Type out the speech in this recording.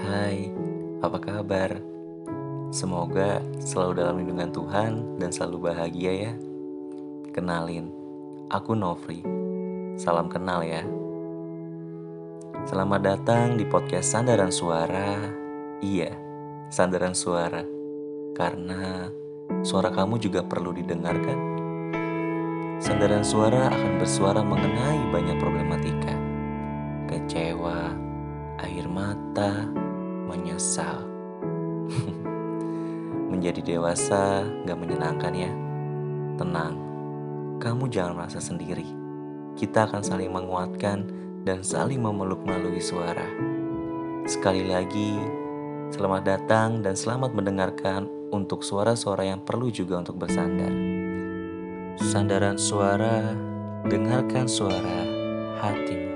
Hai, apa kabar? Semoga selalu dalam lindungan Tuhan dan selalu bahagia ya. Kenalin, aku Novri. Salam kenal ya. Selamat datang di podcast Sandaran Suara. Iya, Sandaran Suara. Karena suara kamu juga perlu didengarkan. Sandaran suara akan bersuara mengenai banyak problematika. Kecewa, air mata, menyesal. Menjadi dewasa gak menyenangkan ya. Tenang, kamu jangan merasa sendiri. Kita akan saling menguatkan dan saling memeluk melalui suara. Sekali lagi, selamat datang dan selamat mendengarkan untuk suara-suara yang perlu juga untuk bersandar. Sandaran suara, dengarkan suara hatimu.